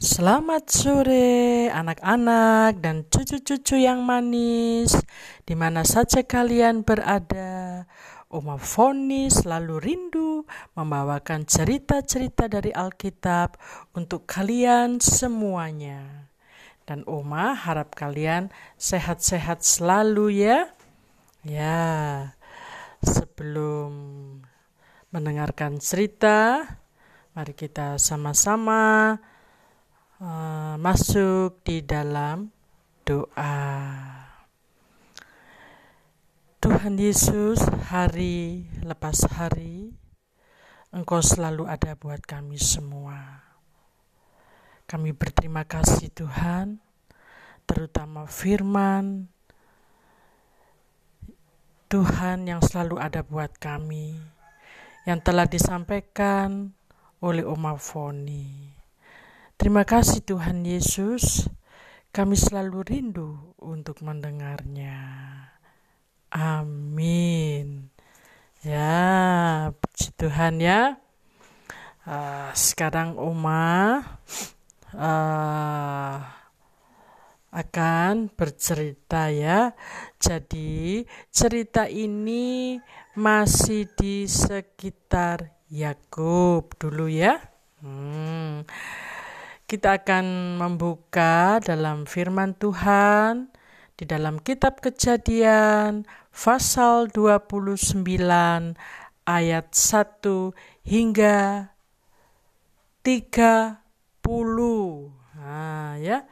Selamat sore anak-anak dan cucu-cucu yang manis di mana saja kalian berada. Oma Foni selalu rindu membawakan cerita-cerita dari Alkitab untuk kalian semuanya. Dan Oma harap kalian sehat-sehat selalu ya. Ya, sebelum mendengarkan cerita, mari kita sama-sama uh, masuk di dalam doa. Tuhan Yesus, hari lepas hari, Engkau selalu ada buat kami semua. Kami berterima kasih Tuhan, terutama firman Tuhan yang selalu ada buat kami, yang telah disampaikan oleh Oma Foni. Terima kasih Tuhan Yesus, kami selalu rindu untuk mendengarnya. Amin. Ya, puji Tuhan ya. Uh, sekarang Oma uh, akan bercerita ya. Jadi cerita ini masih di sekitar Yakub dulu ya. Hmm kita akan membuka dalam firman Tuhan di dalam kitab Kejadian pasal 29 ayat 1 hingga 30. Nah, ya.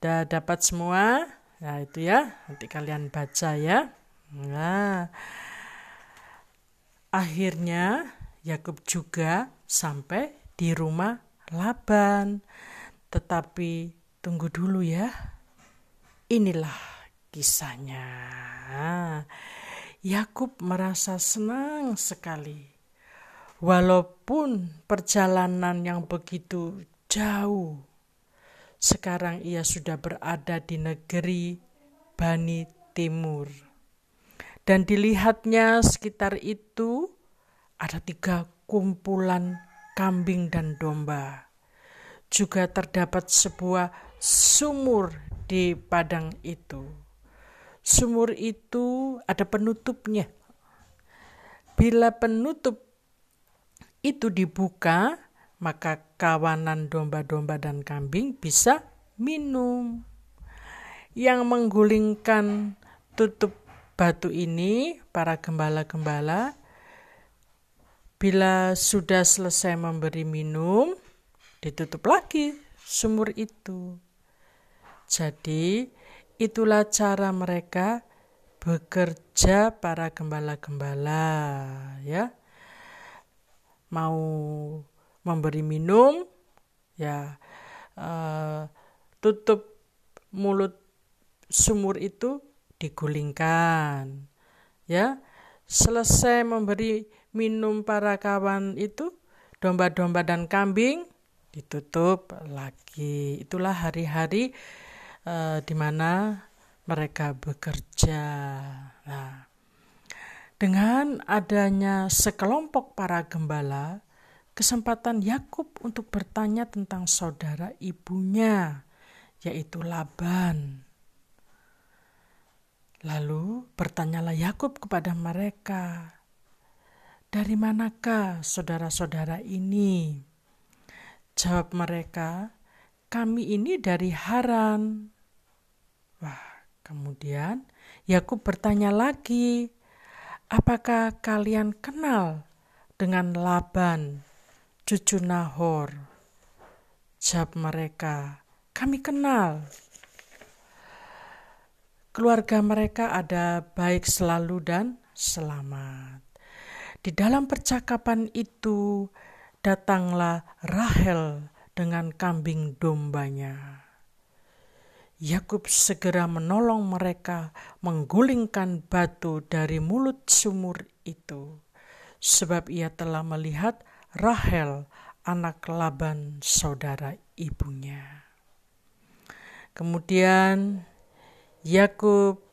Sudah dapat semua? Nah, itu ya. Nanti kalian baca ya. Nah. Akhirnya Yakub juga sampai di rumah Laban. Tetapi tunggu dulu ya. Inilah kisahnya. Yakub merasa senang sekali. Walaupun perjalanan yang begitu jauh, sekarang ia sudah berada di negeri Bani Timur. Dan dilihatnya sekitar itu ada tiga kumpulan kambing dan domba. Juga terdapat sebuah sumur di padang itu. Sumur itu ada penutupnya. Bila penutup itu dibuka, maka kawanan domba-domba dan kambing bisa minum. Yang menggulingkan tutup batu ini, para gembala-gembala Bila sudah selesai memberi minum, ditutup lagi sumur itu. Jadi, itulah cara mereka bekerja para gembala-gembala, ya. Mau memberi minum, ya, uh, tutup mulut sumur itu digulingkan, ya. Selesai memberi minum para kawan itu, domba-domba dan kambing, ditutup lagi. Itulah hari-hari uh, di mana mereka bekerja. Nah, dengan adanya sekelompok para gembala, kesempatan Yakub untuk bertanya tentang saudara ibunya, yaitu Laban. Lalu bertanyalah Yakub kepada mereka, dari manakah saudara-saudara ini? Jawab mereka, kami ini dari Haran. Wah, kemudian Yakub bertanya lagi, apakah kalian kenal dengan Laban, cucu Nahor? Jawab mereka, kami kenal. Keluarga mereka ada baik selalu dan selamat. Di dalam percakapan itu datanglah Rahel dengan kambing dombanya. Yakub segera menolong mereka menggulingkan batu dari mulut sumur itu, sebab ia telah melihat Rahel, anak Laban, saudara ibunya. Kemudian Yakub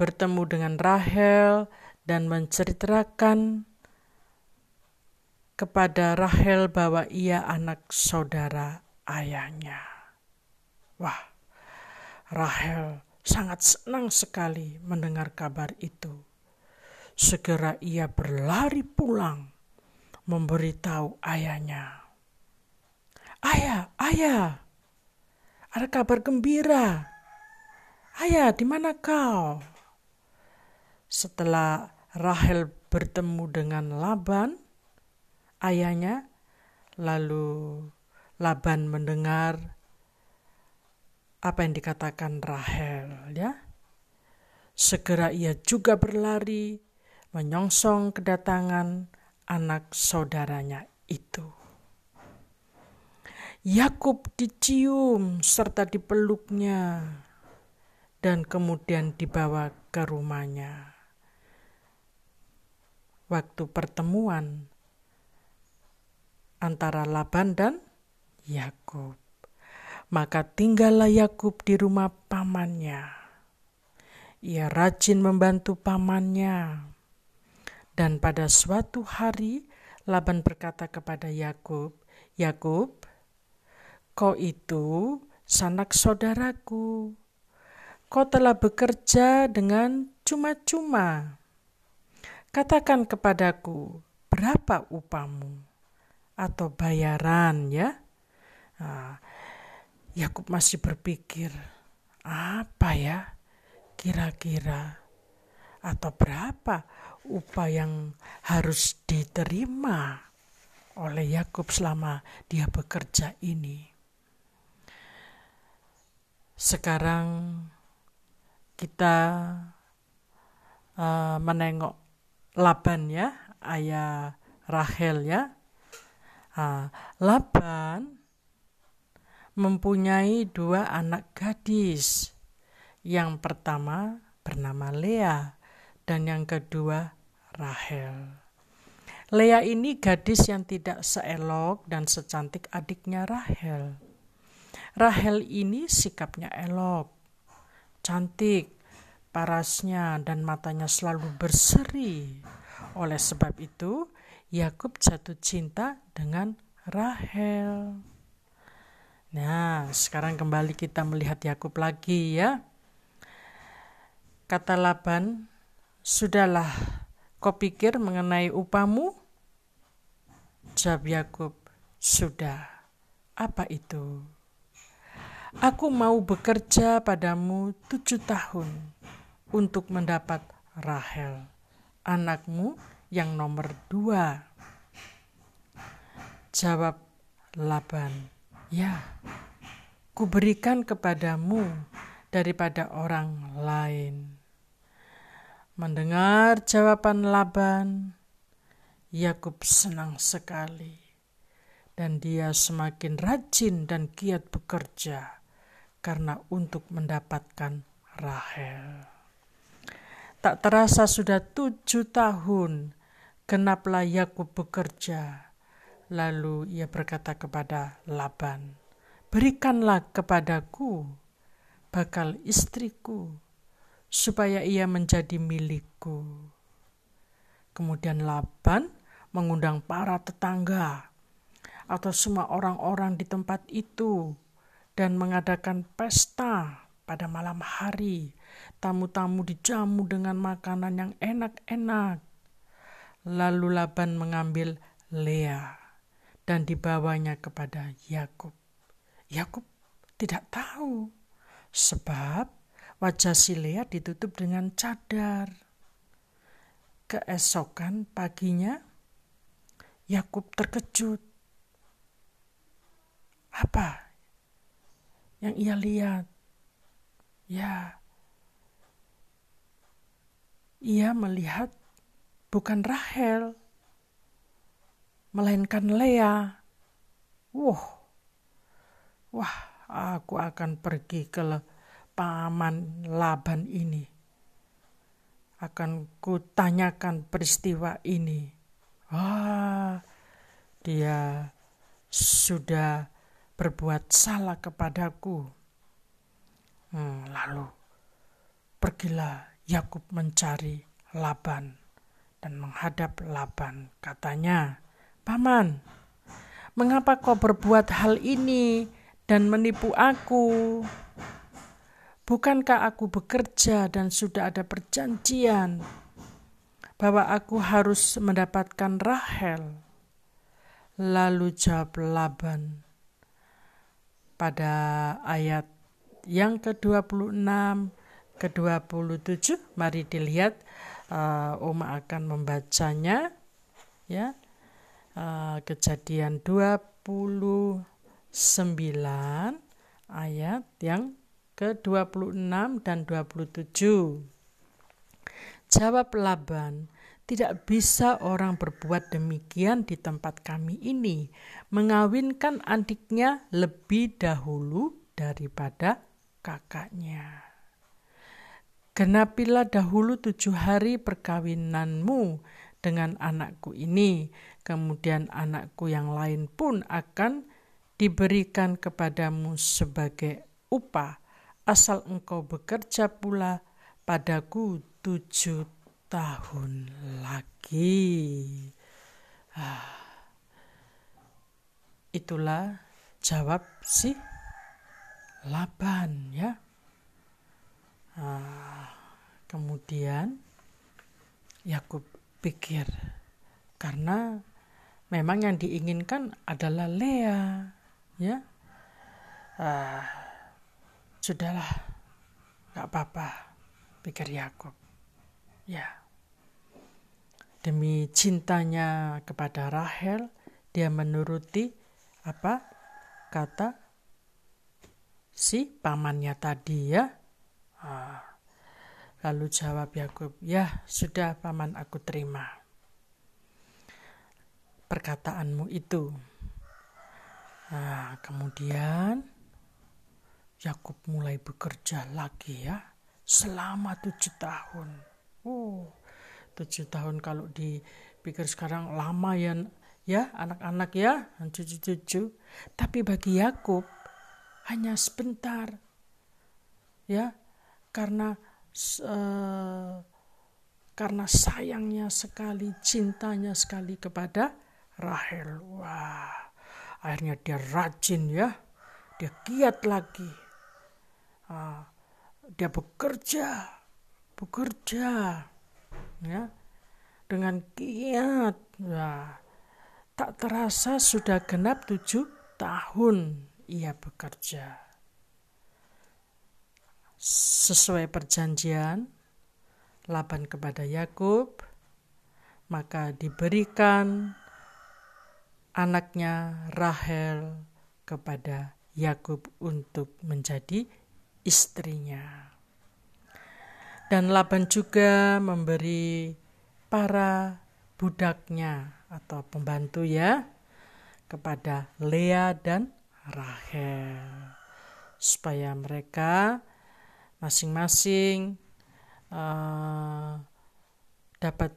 bertemu dengan Rahel dan menceritakan kepada Rahel bahwa ia anak saudara ayahnya. Wah, Rahel sangat senang sekali mendengar kabar itu. Segera ia berlari pulang memberitahu ayahnya. Ayah, ayah, ada kabar gembira. Ayah, di mana kau? Setelah Rahel bertemu dengan Laban, ayahnya, lalu Laban mendengar apa yang dikatakan Rahel, ya. Segera ia juga berlari menyongsong kedatangan anak saudaranya itu. Yakub dicium serta dipeluknya dan kemudian dibawa ke rumahnya. Waktu pertemuan antara Laban dan Yakub. Maka tinggallah Yakub di rumah pamannya. Ia rajin membantu pamannya. Dan pada suatu hari Laban berkata kepada Yakub, "Yakub, kau itu sanak saudaraku. Kau telah bekerja dengan cuma-cuma. Katakan kepadaku, berapa upamu atau bayaran ya?" Nah, Yakub masih berpikir, apa ya kira-kira atau berapa upah yang harus diterima oleh Yakub selama dia bekerja ini. Sekarang kita uh, menengok Laban ya, ayah Rahel ya. Uh, Laban mempunyai dua anak gadis. Yang pertama bernama Lea dan yang kedua Rahel. Lea ini gadis yang tidak seelok dan secantik adiknya Rahel. Rahel ini sikapnya elok, cantik, parasnya dan matanya selalu berseri. Oleh sebab itu, Yakub jatuh cinta dengan Rahel. Nah, sekarang kembali kita melihat Yakub lagi ya. Kata Laban, "Sudahlah, kau pikir mengenai upamu?" Jawab Yakub, "Sudah. Apa itu?" Aku mau bekerja padamu tujuh tahun untuk mendapat Rahel, anakmu yang nomor dua. Jawab Laban, Ya, kuberikan kepadamu daripada orang lain. Mendengar jawaban Laban, Yakub senang sekali, dan dia semakin rajin dan giat bekerja karena untuk mendapatkan Rahel. Tak terasa sudah tujuh tahun kenaplah Yakub bekerja Lalu ia berkata kepada Laban, "Berikanlah kepadaku bakal istriku, supaya ia menjadi milikku." Kemudian Laban mengundang para tetangga atau semua orang-orang di tempat itu dan mengadakan pesta pada malam hari. Tamu-tamu dijamu dengan makanan yang enak-enak. Lalu Laban mengambil Lea dan dibawanya kepada Yakub. Yakub tidak tahu sebab wajah si Lea ditutup dengan cadar. Keesokan paginya Yakub terkejut. Apa yang ia lihat? Ya, ia melihat bukan Rahel, melainkan Lea. Wah, wah, aku akan pergi ke paman Laban ini. Akan kutanyakan peristiwa ini. Wah, dia sudah berbuat salah kepadaku. Hmm, lalu pergilah Yakub mencari Laban dan menghadap Laban. Katanya, Paman, mengapa kau berbuat hal ini dan menipu aku? Bukankah aku bekerja dan sudah ada perjanjian bahwa aku harus mendapatkan Rahel? Lalu jawab Laban pada ayat yang ke-26 ke-27 mari dilihat uh, Oma akan membacanya ya. Uh, kejadian 29 ayat yang ke-26 dan 27 Jawab Laban tidak bisa orang berbuat demikian di tempat kami ini, mengawinkan adiknya lebih dahulu daripada kakaknya. Genapilah dahulu tujuh hari perkawinanmu dengan anakku ini, kemudian anakku yang lain pun akan diberikan kepadamu sebagai upah, asal engkau bekerja pula padaku tujuh tahun lagi. Ah, itulah jawab si Laban ya. Ah, kemudian Yakub pikir karena memang yang diinginkan adalah Lea ya. Ah, sudahlah, nggak apa-apa, pikir Yakub. Ya. Demi cintanya kepada Rahel, dia menuruti apa kata si pamannya tadi ya. Ah. Lalu jawab Yakub, "Ya, sudah paman aku terima." Perkataanmu itu. Nah, kemudian Yakub mulai bekerja lagi ya selama tujuh tahun. Oh, tujuh tahun kalau dipikir sekarang lama ya, ya anak-anak ya, cucu-cucu. Tapi bagi Yakub hanya sebentar, ya, karena uh, karena sayangnya sekali, cintanya sekali kepada Rahel. Wah, akhirnya dia rajin ya, dia giat lagi. Uh, dia bekerja bekerja ya dengan giat ya tak terasa sudah genap tujuh tahun ia bekerja sesuai perjanjian Laban kepada Yakub maka diberikan anaknya Rahel kepada Yakub untuk menjadi istrinya. Dan Laban juga memberi para budaknya atau pembantu ya kepada Lea dan Rahel supaya mereka masing-masing uh, dapat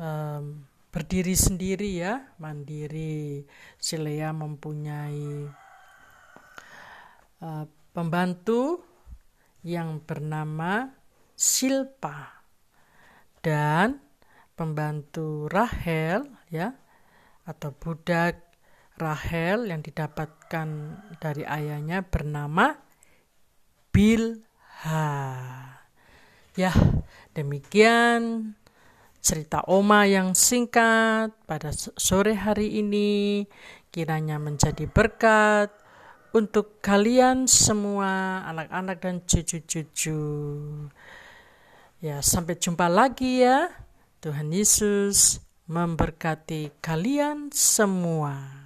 um, berdiri sendiri ya mandiri si Lea mempunyai uh, pembantu yang bernama Silpa dan pembantu Rahel ya atau budak Rahel yang didapatkan dari ayahnya bernama Bilha. Ya, demikian cerita Oma yang singkat pada sore hari ini kiranya menjadi berkat untuk kalian semua, anak-anak dan cucu-cucu. Ya, sampai jumpa lagi ya. Tuhan Yesus memberkati kalian semua.